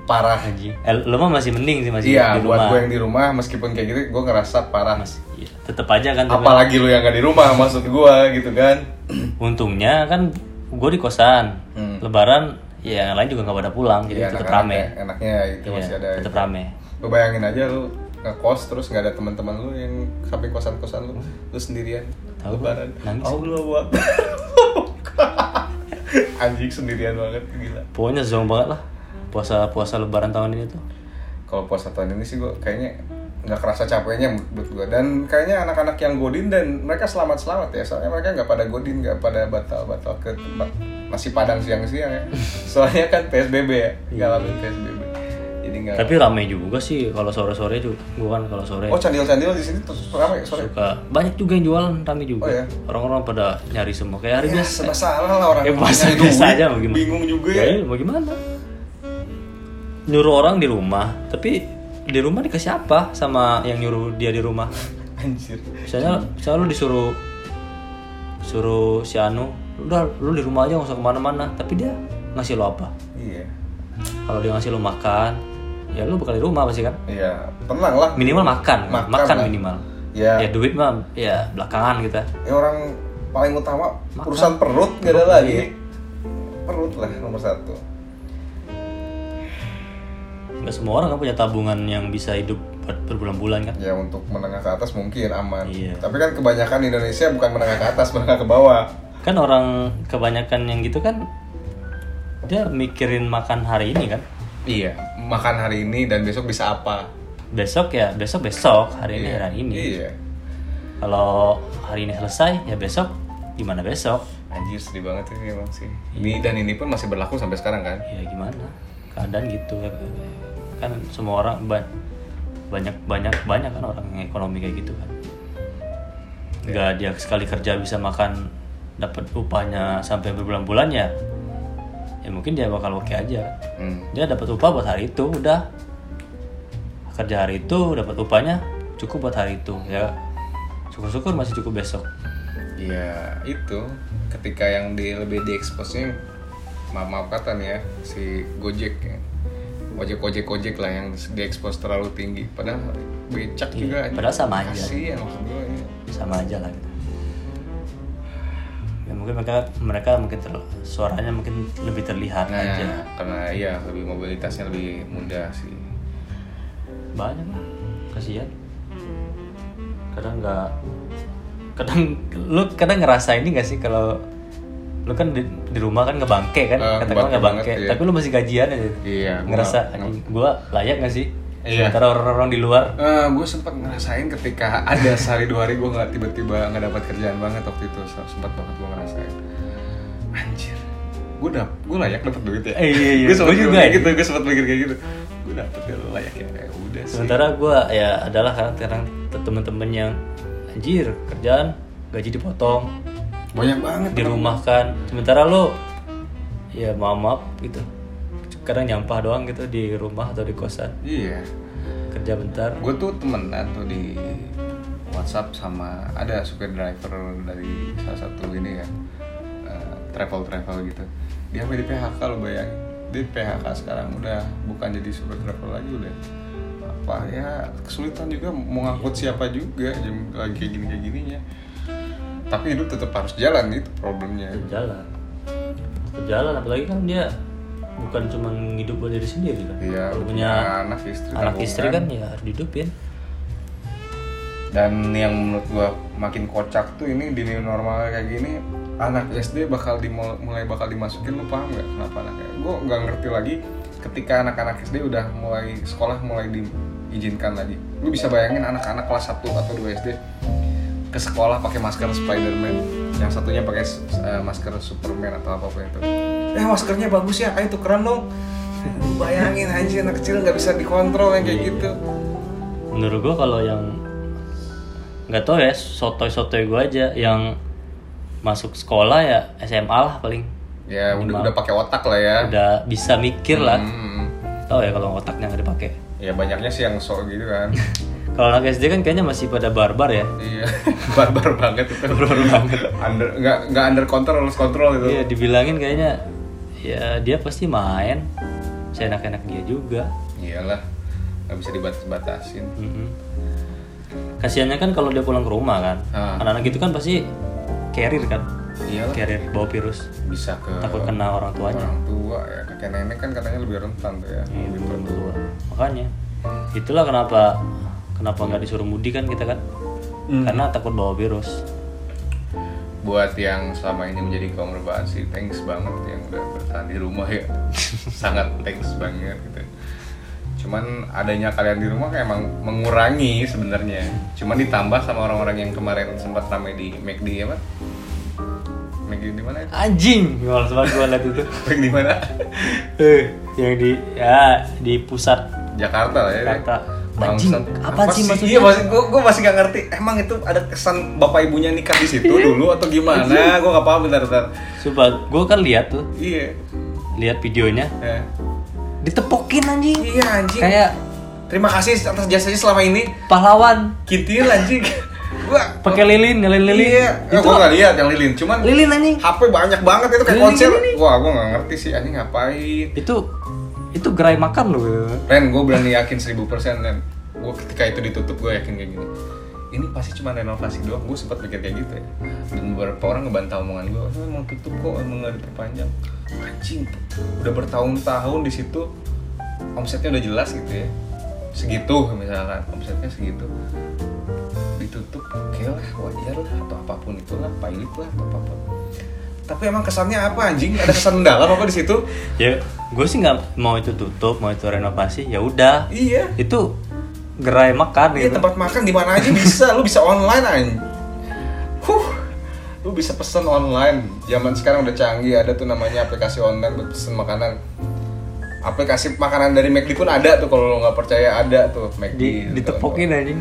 parah anjing. Eh, lo mah masih mending sih masih iya di buat rumah. gue yang di rumah meskipun kayak gitu gue ngerasa parah. Mas, iya, tetep aja kan tapi apalagi lu yang gak di rumah maksud gue gitu kan. Untungnya kan gue di kosan. Hmm. lebaran ya yang lain juga nggak pada pulang jadi Iya, tetep anak-anak rame. ya, enaknya itu Iya, masih ada tetep itu. rame. Lu bayangin aja lu ngekos terus nggak ada teman-teman lu yang samping kosan kosan lu lu sendirian Tahu, lebaran. Nangis. Allah buat anjing sendirian banget gila. Pokoknya zong banget lah puasa puasa lebaran tahun ini tuh? Kalau puasa tahun ini sih gua kayaknya nggak kerasa capeknya menurut gua. Dan kayaknya anak-anak yang godin dan mereka selamat selamat ya. Soalnya mereka nggak pada godin nggak pada batal batal ke tempat nasi padang siang-siang ya. Soalnya kan psbb ya ngalamin psbb jadi nggak tapi rame juga sih kalau sore sore juga gue kan kalau sore. Oh candil-candil di sini tuh ramai sore? Suka. Banyak juga yang jualan rame juga. Oh, iya? orang-orang pada nyari semua. Kayak hari ya biasa. serba salah lah orang Ya, biasa aja mau gimana? bingung juga ya, ya iya, mau gimana nyuruh orang di rumah tapi di rumah dikasih apa sama yang nyuruh dia di rumah? Anjir. Misalnya misalnya lu disuruh suruh si Anu udah lu di rumah aja nggak usah ke mana-mana. Tapi dia ngasih lo apa? Iya. Kalau dia ngasih lo makan ya lu bakal di rumah pasti kan? Iya tenang lah. Minimal makan Makan makan, lah. minimal. Ya ya duit mah ya belakangan kita ya orang paling utama Makan. urusan perut gak ada lagi. iya. perut lah nomor satu nggak semua orang kan punya tabungan yang bisa hidup ber- berbulan-bulan kan? Ya untuk menengah ke atas mungkin aman. Iya. tapi kan kebanyakan di Indonesia bukan menengah ke atas menengah ke bawah. Kan orang kebanyakan yang gitu kan dia mikirin makan hari ini kan? Iya makan hari ini dan besok bisa apa? Besok ya besok besok hari ini Iya. hari ini. Iya. Kalau hari ini selesai ya besok gimana besok? Anjir sedih banget ini emang sih. Ini dan ini pun masih berlaku sampai sekarang kan? Ya gimana? Keadaan gitu kan semua orang ba- banyak banyak banyak kan orang yang ekonomi kayak gitu kan. Nggak dia sekali kerja bisa makan dapat upahnya sampai berbulan-bulan ya. Ya mungkin dia bakal oke aja. Hmm. dia dapat upah buat hari itu udah. Kerja hari itu dapat upahnya cukup buat hari itu ya. Syukur-syukur masih cukup besok. Ya itu. Ketika yang di lebih diekspos-nya maaf maaf kata nih ya si Gojek ya ojek ojek ojek lah yang diekspos terlalu tinggi. Padahal becak Iya, juga. padahal sama aja. kasihan maksud gue ya. sama aja lah gitu. Ya mungkin mereka mereka mungkin ter- suaranya mungkin lebih terlihat nah aja. karena iya lebih mobilitasnya lebih mudah sih. Banyak lah kasihan. Kadang nggak kadang lu kadang ngerasa ini gak sih kalau lu kan di, di rumah kan ngebangke kan? Ah, katakanlah ngebangke banget, iya. tapi lu masih gajian aja. Iya ngerasa gua layak gak sih? Iya. sementara orang-orang di luar. Gue sempat ngerasain ketika ada sehari dua hari gue nggak tiba-tiba nggak dapat kerjaan banget waktu itu. Sempat banget gue ngerasain. Anjir. Gue dap gue layak dapat duit ya? Eh, iya, iya. gue sempat Gua juga, kayak ya. gitu gue sempat mikir kayak gitu. Gue dapet ya lo layak ya Eh, udah sih. Sementara gua ya adalah kan sekarang temen-temen yang anjir kerjaan gaji dipotong banyak banget di rumah kan sementara lo ya maaf maaf gitu. Kadang nyampah doang gitu di rumah atau di kosan. Iya. Kerja bentar. Gue tuh temenan tuh di WhatsApp sama ada supir driver dari salah satu ini ya travel travel gitu. Dia sampai di PHK lo bayangin dia di PHK sekarang udah bukan jadi supir travel lagi udah. Apa ya kesulitan juga mau ngangkut siapa juga jam lagi kayak gini kayak gininya tapi hidup tetap harus jalan itu problemnya. Berjalan berjalan apalagi kan dia bukan cuma hidup buat diri sendiri kan? Iya, Kalau punya anak istri anak tabungan. istri kan ya harus dihidupin. Dan yang menurut gua makin kocak tuh ini di new normal kayak gini anak SD bakal dimul- mulai bakal dimasukin lu paham nggak kenapa anaknya? Gua nggak ngerti lagi ketika anak-anak SD udah mulai sekolah mulai diizinkan lagi. Lu bisa bayangin anak-anak kelas 1 atau 2 SD ke sekolah pakai masker Spiderman. Yang satunya pakai eh, masker Superman atau apa apa itu. Eh maskernya bagus ya ayo tukeran dong. Bayangin anjir anak kecil nggak bisa dikontrol yang kayak gitu. Menurut gua kalau yang nggak tahu ya sotoy sotoy gua aja yang masuk sekolah ya SMA lah paling. Ya udah udah pakai otak lah ya. Udah bisa mikir lah. Hmm. tahu ya kalau otaknya nggak dipakai. Ya banyaknya sih yang sok gitu kan kalau anak SD kan kayaknya masih pada barbar ya. Iya. Barbar banget itu. Barbar banget. Under nggak nggak under control lost control itu. Iya dibilangin kayaknya ya dia pasti main. Seenak-enak dia juga. Iyalah nggak bisa dibatas-batasin. Mhm. kasiannya kan kalau dia pulang ke rumah kan Ah. anak-anak itu kan pasti carrier kan? Iyalah. Carrier bawa virus. Bisa ke takut kena orang tuanya orang tua ya. Kakek nenek kan katanya lebih rentan tuh ya Iya, lebih tua. makanya itulah kenapa kenapa nggak disuruh mudik kan kita kan? Hmm. karena takut bawa virus. Buat yang selama ini menjadi kaum rebahan sih thanks banget yang udah bertahan di rumah ya. Sangat thanks banget gitu. Cuman adanya kalian di rumah kayak emang mengurangi sebenarnya. Cuman ditambah sama orang-orang yang kemarin sempat ramai di McD apa? McD di mana itu? Anjing! Males banget gua liat itu? McD di mana? Eh yang di ya di pusat. Jakarta lah ya. Jakarta anjing apa sih maksudnya Iya masih gue gue masih gak ngerti. Emang itu ada kesan bapak ibunya nikah di situ Iya. dulu atau gimana? Gue gak paham bentar bentar. Sumpah, gue kan lihat tuh, Iya. lihat videonya, Eh. ditepokin anjing. Iya anjing. Kayak Terima kasih atas jasanya selama ini. pahlawan, Kintil anjing. Gua pakai lilin, nyalain lilin. Iya. Itu gua gak lihat yang lilin. Cuman lilin anjing. HP banyak banget itu kayak Lilin, konser. lilin, lilin. Wah, gua gak ngerti sih anjing ngapain. Itu itu gerai makan loh. Ren, gue berani yakin 1000% Ren. Gue ketika itu ditutup gue yakin kayak gini. Ini pasti cuma renovasi doang. Gue sempat pikir kayak gitu ya. Dan beberapa orang ngebantah omongan gue. Oh, emang tutup kok, emang nggak diperpanjang. Anjing, udah bertahun-tahun di situ. Omsetnya udah jelas gitu ya. Segitu misalkan, omsetnya segitu. Ditutup, oke lah, wajar lah, atau apa pun itulah, pilot lah, atau apa pun. Tapi emang kesannya apa anjing? Ada kesan mendalam apa di situ? Ya, gue sih nggak mau itu tutup, mau itu renovasi, ya udah. Iya. Itu gerai makan Iya gitu. tempat makan di mana aja bisa, lu bisa online aja. Huh, lu bisa pesen online. Zaman sekarang udah canggih, ada tuh namanya aplikasi online buat pesen makanan. Aplikasi makanan dari McD pun ada tuh kalau lu nggak percaya ada tuh McD. Di, ditepokin anjing.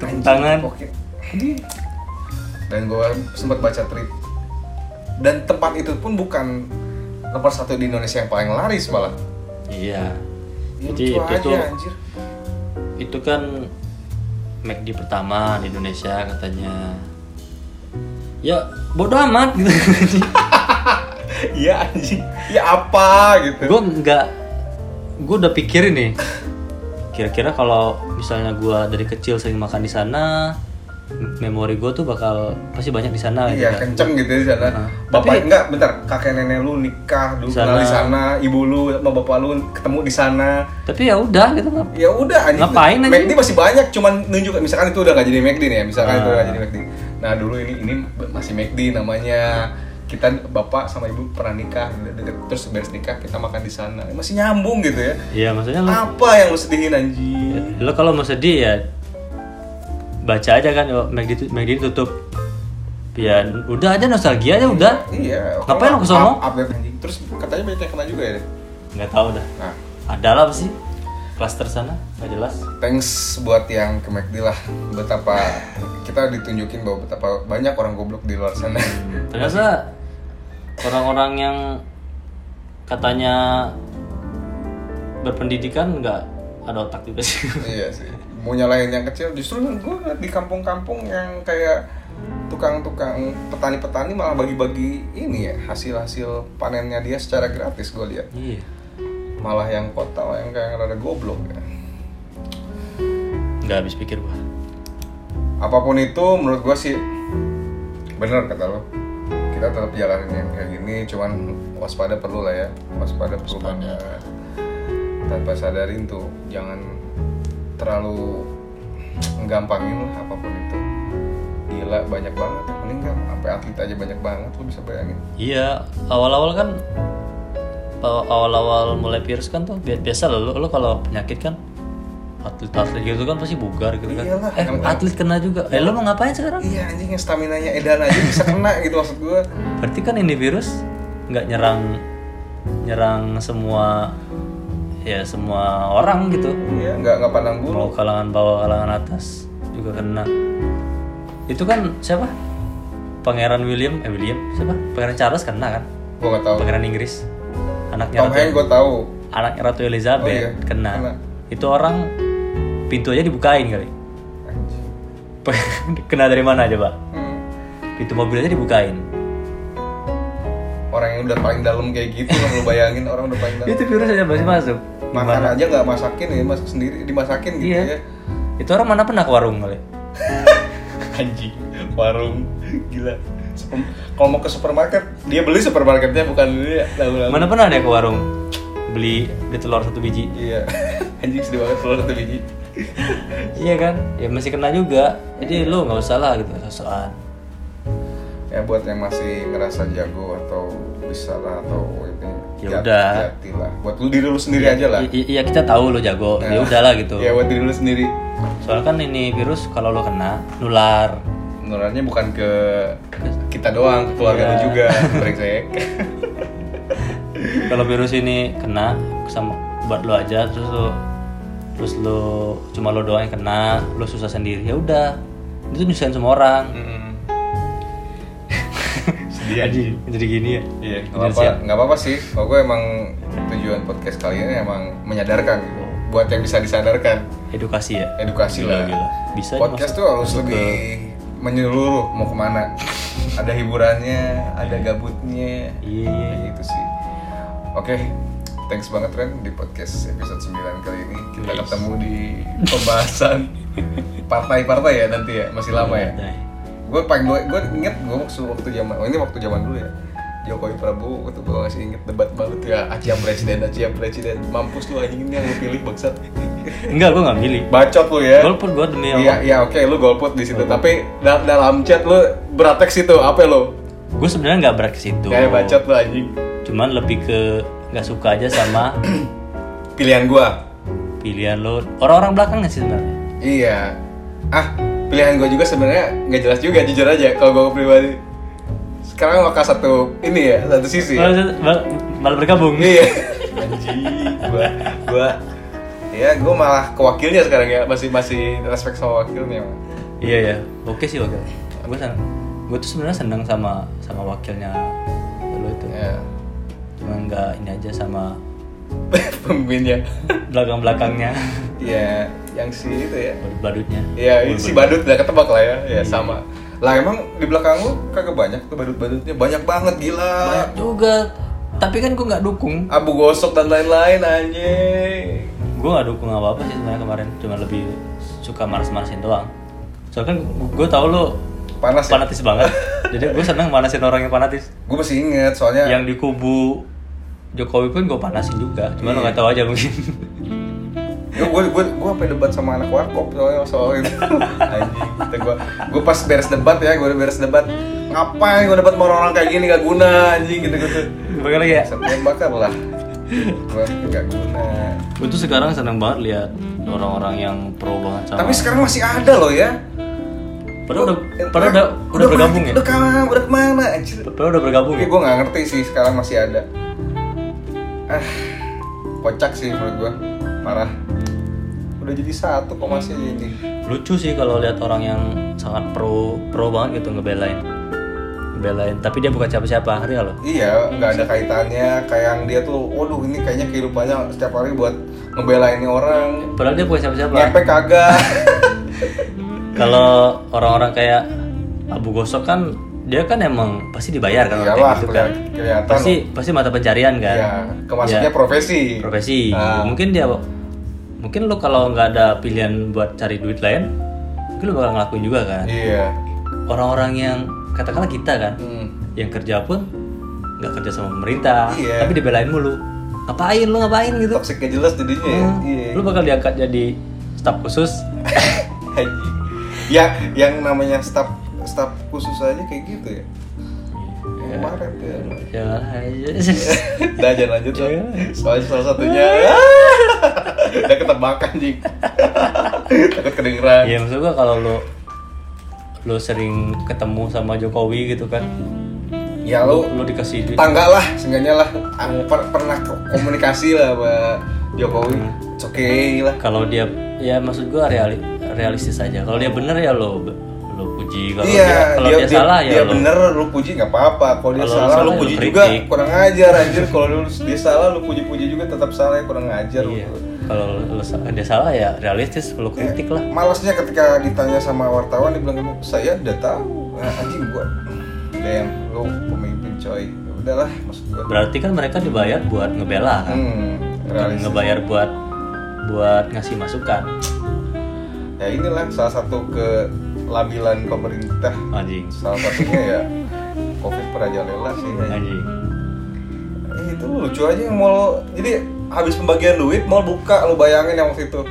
Tepuk tangan. Dan gue sempat baca tweet. Dan tempat itu pun bukan nomor satu di Indonesia yang paling laris malah. Iya. Ya, Jadi lucu itu aja, tuh anjir. itu kan McD pertama di Indonesia katanya. Ya bodoh amat gitu. Iya anjing. Ya apa gitu. gue nggak, gue udah pikirin nih. Kira-kira kalau misalnya gue dari kecil sering makan di sana, memori gue tuh bakal pasti banyak di sana gitu Iya, kan. kenceng gitu di sana. Nah, Bapak tapi- enggak, bentar, kakek nenek lu nikah dulu Di kenal di sana. sana, ibu lu sama bapak lu ketemu di sana. Tapi ya udah gitu kan. Ya udah anjing. Ngapain, anjing? McD masih banyak, cuman nunjuk misalkan itu udah gak jadi McD nih ya, misalkan itu Ah. udah gak jadi McD. Nah, dulu ini ini masih McD namanya. Kita bapak sama ibu pernah nikah deket terus beres nikah kita makan di sana. Masih nyambung gitu ya. Iya maksudnya lo, Apa yang lu sedihin anjing? lo kalau mau sedih ya baca aja kan oh, McD, McD tutup. Ya udah aja nostalgia aja udah. Iya. Ngapain lu kalau kesono? up- Update anjing. Terus katanya banyak yang kena juga ya. Nggak tahu dah. Nah, Ada lah sih klaster sana nggak jelas. thanks buat yang ke McD lah betapa kita ditunjukin bahwa betapa banyak orang goblok di luar sana Ternyata orang-orang yang katanya berpendidikan nggak ada otak juga sih. iya sih mau nyalain yang kecil justru gue di kampung-kampung yang kayak tukang-tukang petani-petani malah bagi-bagi ini ya hasil-hasil panennya dia secara gratis gue lihat. Iya. malah yang kota yang kayak rada goblok ya. Nggak habis pikir gua. apa pun itu menurut gue sih bener kata lo. Kita tetap jalanin yang kayak gini cuman waspada perlu lah ya. Waspada perlu banget. Tanpa sadarin tuh jangan terlalu gampangin lah apa pun itu gila banyak banget yang meninggal sampai atlet aja banyak banget lo bisa bayangin Iya, awal-awal kan aw- awal-awal mulai virus kan tuh bi- biasa lo, lo kalau penyakit kan atlet-atlet gitu kan pasti bugar gitu kan. Iyalah, eh, yang- atlet kena juga. Eh, lo mau ngapain sekarang? iya anjing yang stamina nya edan aja bisa kena gitu maksud gue Berarti kan ini virus nggak nyerang nyerang semua ya semua orang gitu Iya, nggak nggak pandang bulu. mau kalangan bawah kalangan atas juga kena itu kan siapa pangeran William eh William siapa pangeran Charles kena kan Gua nggak tahu. pangeran Inggris anaknya Tom ratu Hanks gue tahu. anaknya ratu Elizabeth Oh iya, kena. kena. itu orang pintu aja dibukain kali kena dari mana aja pak Hmm. pintu mobil aja dibukain Orang yang udah paling dalam kayak gitu, lu bayangin orang udah paling dalam. itu virus aja masih masuk Makan aja nggak masakin ya, masak sendiri dimasakin gitu iya ya. itu orang mana pernah ke warung kali Anjing, warung gila. Kalau mau ke supermarket, dia beli supermarketnya bukan dia. Tahu mana pernah dia ke warung beli beli telur satu biji Iya. Anjing sedih banget telur satu biji. iya kan ya masih kena juga jadi lu nggak usah lah gitu sosokan Ya buat yang masih ngerasa jago atau bisa lah atau ini Ya udah. lah. Buat lu diri lu sendiri aja lah. Iya kita tahu lo jago ya Nah. udahlah gitu Ya buat diri lu sendiri. soalnya kan ini virus kalau lo kena nular Nularnya bukan ke kita doang, ke keluarga lu Iya. juga. Brengsek. kalau virus ini kena sama buat lo aja terus lo terus lo cuma lo doang yang kena lo susah sendiri ya udah itu nyusahin semua orang Mm-mm. Sedih anjing. jadi gini ya Iya, nggak Jadi apa-apa, siap. nggak apa-apa sih. Kalau gue emang tujuan podcast kali ini emang menyadarkan gitu. Buat yang bisa disadarkan, edukasi ya edukasi Gila, lah. gila. Bisa Podcast tuh harus lebih menyeluruh mau ke mana. Ada hiburannya, ada gabutnya, iya iya kayak gitu sih. Oke, thanks banget Ren di podcast episode 9 kali ini. Kita Yes. ketemu di pembahasan partai-partai ya nanti ya, masih lama ya. Gue paling gue gue inget gue waktu waktu zaman oh ini waktu zaman dulu ya. Jokowi Prabowo itu gue masih inget debat banget ya. Acia presiden Acia presiden. Mampus lu anjing ini yang lu pilih bangsat. Enggak gue nggak milih. Bacot lu ya. Golput gue demi iya Allah. Iya oke lu golput di situ. Tapi da- dalam chat lu beratek situ apa lu? Gue sebenarnya nggak berat ke situ. Kayak bacot lu anjing. Cuman lebih ke nggak suka aja sama pilihan gue pilihan lo orang-orang belakangnya sih sebenarnya? Iya. Ah pilihan gue juga sebenarnya nggak jelas juga jujur aja kalau gue pribadi sekarang maka satu ini ya satu sisi ya. malah, malah bergabung Iya. Anjing, gua gua ya gua malah ke wakilnya sekarang ya, masih masih respect sama wakilnya. Iya ya oke sih wakil gue seneng gue tuh sebenarnya seneng sama sama wakilnya lo itu Ya. cuma nggak ini aja sama Pemimpinnya. belakang belakangnya Ya, yang si itu ya. badut badutnya Ya, si badut udah ketebak lah ya. Ya sama. Lah emang di belakang lu kagak banyak tuh badut-badutnya, banyak banget gila. banyak juga tapi kan gue nggak dukung Abu gosok dan lain-lain anjing. gue nggak dukung apa apa sih sebenarnya kemarin cuma lebih suka manas-manasin doang soalnya kan gue tau lo Panas ya? fanatis banget jadi gue seneng manasin orang yang fanatis Gue masih inget soalnya yang di kubu Jokowi pun gue panasin juga cuma lo Iya. nggak tahu aja mungkin gue gue gue gue sampai debat sama anak warkop soalnya soal itu. Anjing kata gue gue pas beres debat ya gue udah beres debat ngapain gue debat sama orang-orang kayak gini gak guna anjing gitu gitu. Bagaimana ya setiap bakar lah. Gue gak guna. Gue tuh sekarang seneng banget lihat orang-orang yang pro banget sama tapi sekarang masih ada loh ya. Padahal udah Eh, padahal udah, udah bergabung ya? udah ke mana udah ke mana anjir padahal udah bergabung Tapi ya? gue gak ngerti sih sekarang masih ada. Ah kocak sih menurut gue parah udah jadi satu kok masih ini. Lucu sih kalau lihat orang yang sangat pro pro banget gitu ngebelain. Ngebelain. Tapi dia bukan siapa-siapa ngerti gak lo? Iya, nggak ada kaitannya. Kayak yang dia tuh, waduh ini kayaknya kehidupannya setiap hari buat ngebelain orang. padahal dia bukan siapa-siapa. Ngepek kagak. kalau orang-orang kayak Abu Gosok kan dia kan emang pasti dibayar kan Iyalah, kayak gitu kan. kelihatan pasti pasti mata pencarian kan. Iya, kemasuknya Ya, profesi. profesi. Ah. mungkin dia mungkin lo kalau nggak ada pilihan buat cari duit lain mungkin lo bakal ngelakuin juga kan Iya. orang-orang yang katakanlah kita kan Hmm. yang kerja pun nggak kerja sama pemerintah Iya. tapi dibelain mulu ngapain lu ngapain gitu Toksiknya jelas jadinya ya. Hmm, Iya. lu bakal diangkat jadi staf khusus ya, yang namanya staf staf khusus aja kayak gitu ya. Kemarin ya. jangan aja Udah jangan lanjut. Iya. Soalnya salah satunya udah ketebak anjing. Takut kedengeran. Iya maksud gua kalau lu lu sering ketemu sama Jokowi gitu kan Ya lu lu dikasih duit tangga lah seenggaknya lah Ah, per- pernah ko- komunikasi lah sama Jokowi it's okay lah kalau dia ya maksud gua reali, realistis aja kalau dia bener ya lo lo puji. Kalau iya dia kalau dia, salah ya dia lo bener lu puji nggak apa-apa. Kalau dia salah salah lu ya puji lu juga. kritik. kurang ajar anjir. Kalau lu dia salah lu puji-puji juga tetap salah ya kurang ajar iya. lu. kalau dia salah ya realistis lo kritik lah. Malasnya ketika ditanya sama wartawan dia bilang saya udah tahu nah, anjing gua damn lu pemimpin coy. Ya udahlah maksud gua. Berarti kan mereka dibayar buat ngebela kan? Hmm, realistis. ngebayar buat buat ngasih masukan. Ya inilah salah satu kelabilan pemerintah. Anjing. Salah satunya ya covid merajalela sih. Anjing. Eh, itu lucu aja yang mall. Jadi habis pembagian duit mall buka lu bayangin yang waktu itu.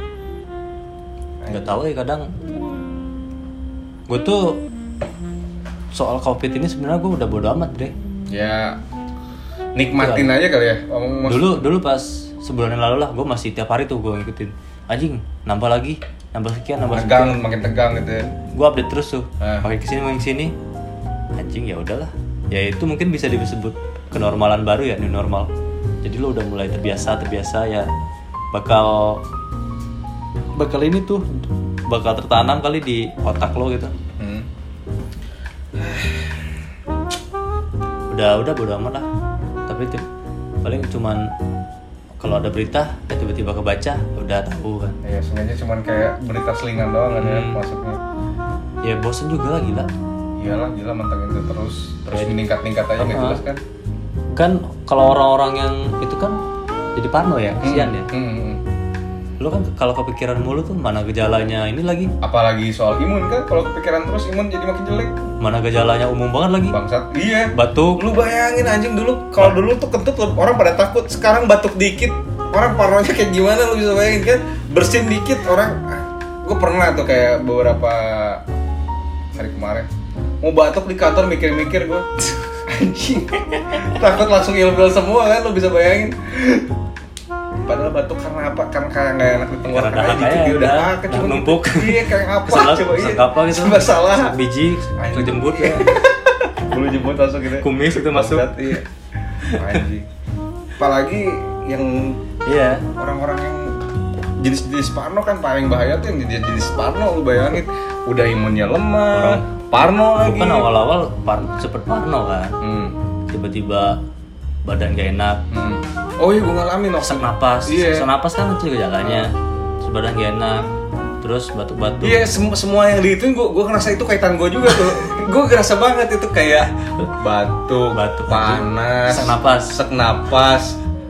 Nggak tahu ya kadang. Gue tuh soal covid ini sebenarnya gue udah bodo amat deh ya nikmatin aja kali ya. Dulu dulu pas sebulan yang lalu lah gue masih tiap hari tuh gue ngikutin. Anjing nambah lagi nambah sekian nambah sekian. tegang makin tegang gitu ya. Gue update terus tuh. Ah. makin ke sini makin ke sini anjing ya udahlah. Ya itu mungkin bisa disebut kenormalan baru ya new normal. Jadi lo udah mulai terbiasa terbiasa ya. Bakal bakal ini tuh. bakal tertanam kali di otak lo gitu. Hmm. udah udah bodo amat lah. Tapi itu paling cuman kalau ada berita ya tiba-tiba kebaca udah tahu kan. Ya sebenarnya cuman kayak berita selingan doang kan ya Hmm. maksudnya. Ya bosen juga lah gila. Iyalah gila mantengin itu terus terus meningkat ningkat aja nggak jelas kan. Kan kalau orang-orang yang itu kan jadi parno ya kesian ya. Hmm, hmm, hmm. Lu kan kalau kepikiran mulu tuh mana gejalanya ini lagi? Apalagi soal imun kan kalau kepikiran terus imun jadi makin jelek. Mana gejalanya umum banget lagi? Bangsat iya. Batuk. Lu bayangin anjing dulu kalau dulu tuh kentut orang pada takut. Sekarang batuk dikit orang parnonya kayak gimana lu bisa bayangin kan? Bersin dikit orang gue pernah tuh kayak beberapa hari kemarin mau batuk di kantor mikir-mikir gue anjing takut langsung ilfil semua kan lu bisa bayangin padahal batuk karena apa karena kayak nggak enak di tenggorokan Karena aja kayak gitu dia udah ah, udah cuma numpuk. iya kayak apa Keselak, coba iya apa gitu Serba salah biji Anjing. kejembut ya bulu jemput masuk gitu kumis itu masuk iya. Anjing. Apalagi yang iya orang-orang yang jenis-jenis parno kan paling bahaya tuh yang jenis-jenis parno lu bayangin udah imunnya lemah, Orang- parno lagi. kan awal-awal par cepet parno kan Hmm. tiba-tiba badan gak enak hmm. Oh iya gue ngalamin waktu sesak napas Iya. sesak napas kan itu gejalanya. Terus badan gak enak terus batuk-batuk. Iya sem- semua yang diituin gue gue ngerasa itu kaitan gue juga tuh. gue ngerasa banget itu kayak batuk, Batuk, panas, sesak napas. sesak napas,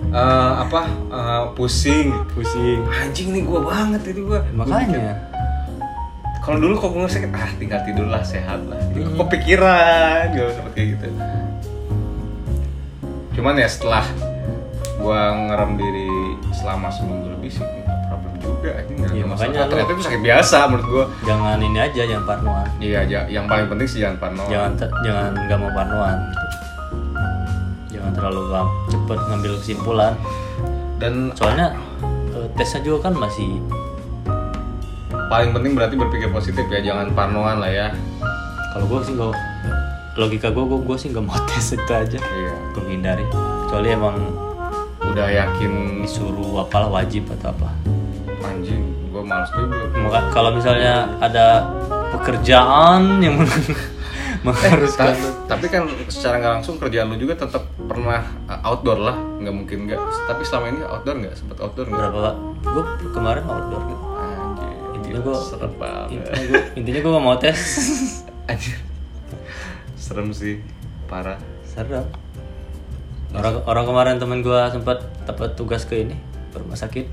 eh, apa? Eh, pusing. pusing. Anjing nih gue banget itu gue. makanya. Kalau dulu kok gue sakit ah tinggal tidur lah sehat lah. Itu kepikiran gue kayak gitu. Cuman ya setelah gue ngerem diri selama seminggu lebih sih problem juga ini nggak Iya, ada masalah. ternyata itu sakit biasa menurut gue jangan ini aja jangan parnoan. Iya ja- yang paling penting sih jangan parno jangan jangan nggak mau parnoan. Jangan terlalu cepet ngambil kesimpulan. Dan soalnya eh, tesnya juga kan masih paling penting berarti berpikir positif ya jangan parnoan lah ya. Kalau gue sih gue logika gue gue sih nggak mau tes itu aja. Iya. Gue hindari. Kecuali emang udah yakin disuruh apalah wajib atau apa? Anjing gue males juga. Maka kalau misalnya ada pekerjaan yang men- mengharuskan Ta- tapi kan secara nggak langsung kerjaan lu juga tetap pernah uh, outdoor lah nggak mungkin nggak. Tapi selama ini outdoor nggak? Sempet outdoor nggak? Berapa gue kemarin outdoor gitu anjir intinya gue serem banget. intinya gue intinya gue mau tes. Anjir serem sih parah. Serem orang orang kemarin temen gue sempat dapat tugas ke ini ke rumah sakit.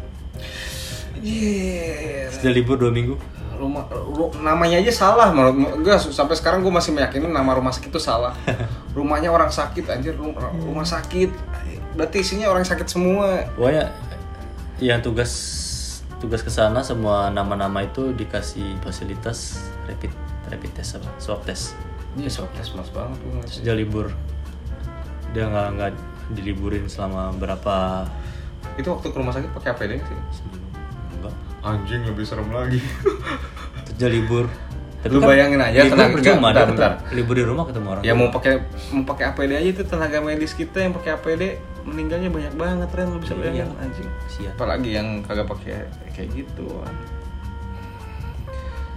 Iya. sudah libur dua minggu. Rumah ru- namanya aja salah menurut gue sampai sekarang gue masih meyakini nama rumah sakit itu salah. Rumahnya orang sakit anjir ru- rumah sakit. Berarti isinya orang sakit semua. Pokoknya yang tugas tugas ke sana semua nama-nama itu dikasih fasilitas rapid rapid test apa? Swab test. Iya, swab test mas banget gue dia libur dia nggak nggak diliburin selama berapa Itu waktu ke rumah sakit pakai APD sih? enggak Anjing lebih serem lagi. Terus dia libur Lu bayangin aja libur tenaga- percuma bentar, bentar. libur di rumah ketemu orang ya mau pakai mau pakai APD aja itu tenaga medis kita yang pakai APD meninggalnya banyak banget Ren lu bisa bayangin Iya. anjing Kasihan. apalagi yang kagak pakai kayak gitu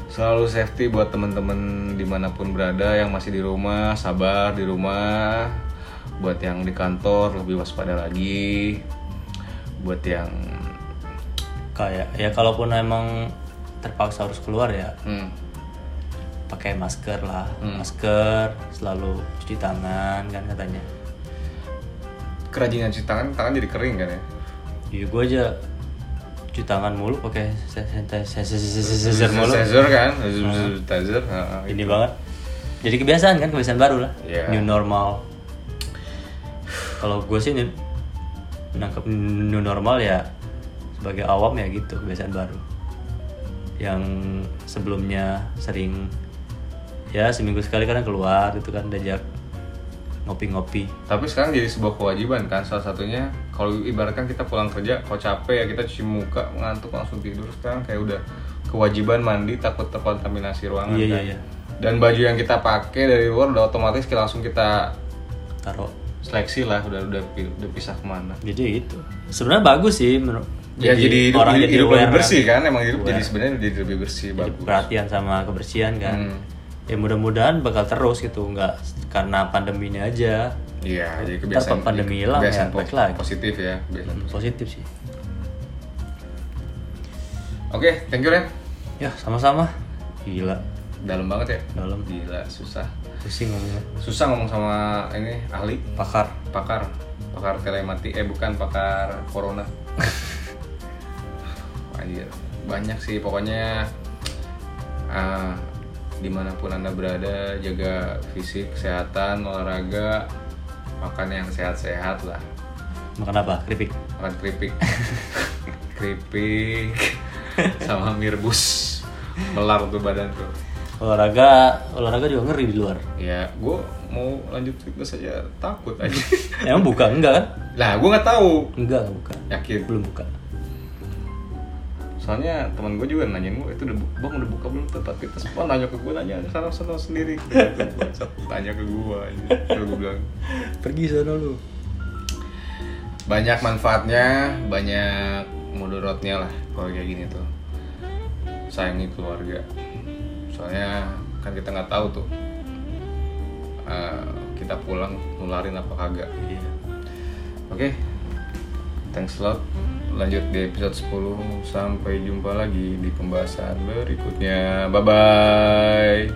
selalu safety buat teman-teman di mana pun berada yang masih di rumah sabar di rumah buat yang di kantor lebih waspada lagi buat yang Kayak ya kalaupun emang terpaksa harus keluar ya hmm, pakai masker lah, Hmm. masker selalu cuci tangan kan katanya. kerajinan cuci tangan tangan jadi kering kan ya Iya gue aja cuci tangan mulu pakai sanitizer mulu. Sanitizer kan sanitizer Ini banget. Jadi kebiasaan kan kebiasaan baru lah. Iya. New normal. Kalau gue sih menangkap new normal ya sebagai awam ya gitu kebiasaan baru. Yang sebelumnya sering ya seminggu sekali kadang keluar gitu kan diajak ngopi-ngopi. Tapi sekarang jadi sebuah kewajiban kan salah satunya kalau ibaratkan kita pulang kerja kalau capek ya kita cuci muka ngantuk langsung tidur sekarang kayak udah kewajiban mandi takut terkontaminasi ruangan Iya, kan. iya, iya. Dan baju yang kita pakai dari luar udah otomatis kita langsung kita Taruh seleksi lah udah udah udah pisah ke mana. jadi gitu sebenarnya bagus sih menurut ya jadi hidup, orang hidup, jadi hidup lebih bersih kan emang hidup Aware. jadi sebenarnya jadi lebih bersih Jadi bagus. perhatian sama kebersihan kan Hmm. ya mudah-mudahan bakal terus gitu nggak karena pandeminya aja Iya, jadi Ntar kebiasaan pandemi hilang ya, po- lagi. positif ya, kebiasaan Hmm, positif sih Oke, thank you Ren. ya sama-sama gila Dalam banget ya. dalam. Gila, susah. pusing ngomongnya. Susah ngomong sama ini ahli, pakar. Pakar, pakar telemati, eh bukan pakar corona. Anjir, banyak sih pokoknya ah, di mana pun anda berada jaga fisik, kesehatan, olahraga, makan yang sehat-sehat lah, makan apa? Keripik? Makan keripik, keripik, sama mirbus, melar tuh badan tuh. Olahraga olahraga juga ngeri di luar Ya, gue mau lanjut fitness aja takut aja. emang buka enggak kan Lah, gue nggak tahu. enggak enggak buka Yakin. belum buka Soalnya teman gue juga nanyain gue itu udah bang udah buka belum tempat fitness? Wah nanya ke gue nanya sana sana sendiri. Tanya ke gue aja. Gue bilang pergi sana lu banyak manfaatnya, banyak mudorotnya lah kalau kayak gini tuh. Sayangi keluarga. Soalnya kan kita nggak tahu tuh eh, kita pulang nularin apa kagak. iya Oke, thanks a lot. Lanjut di episode 10. Sampai jumpa lagi di pembahasan berikutnya. Bye bye.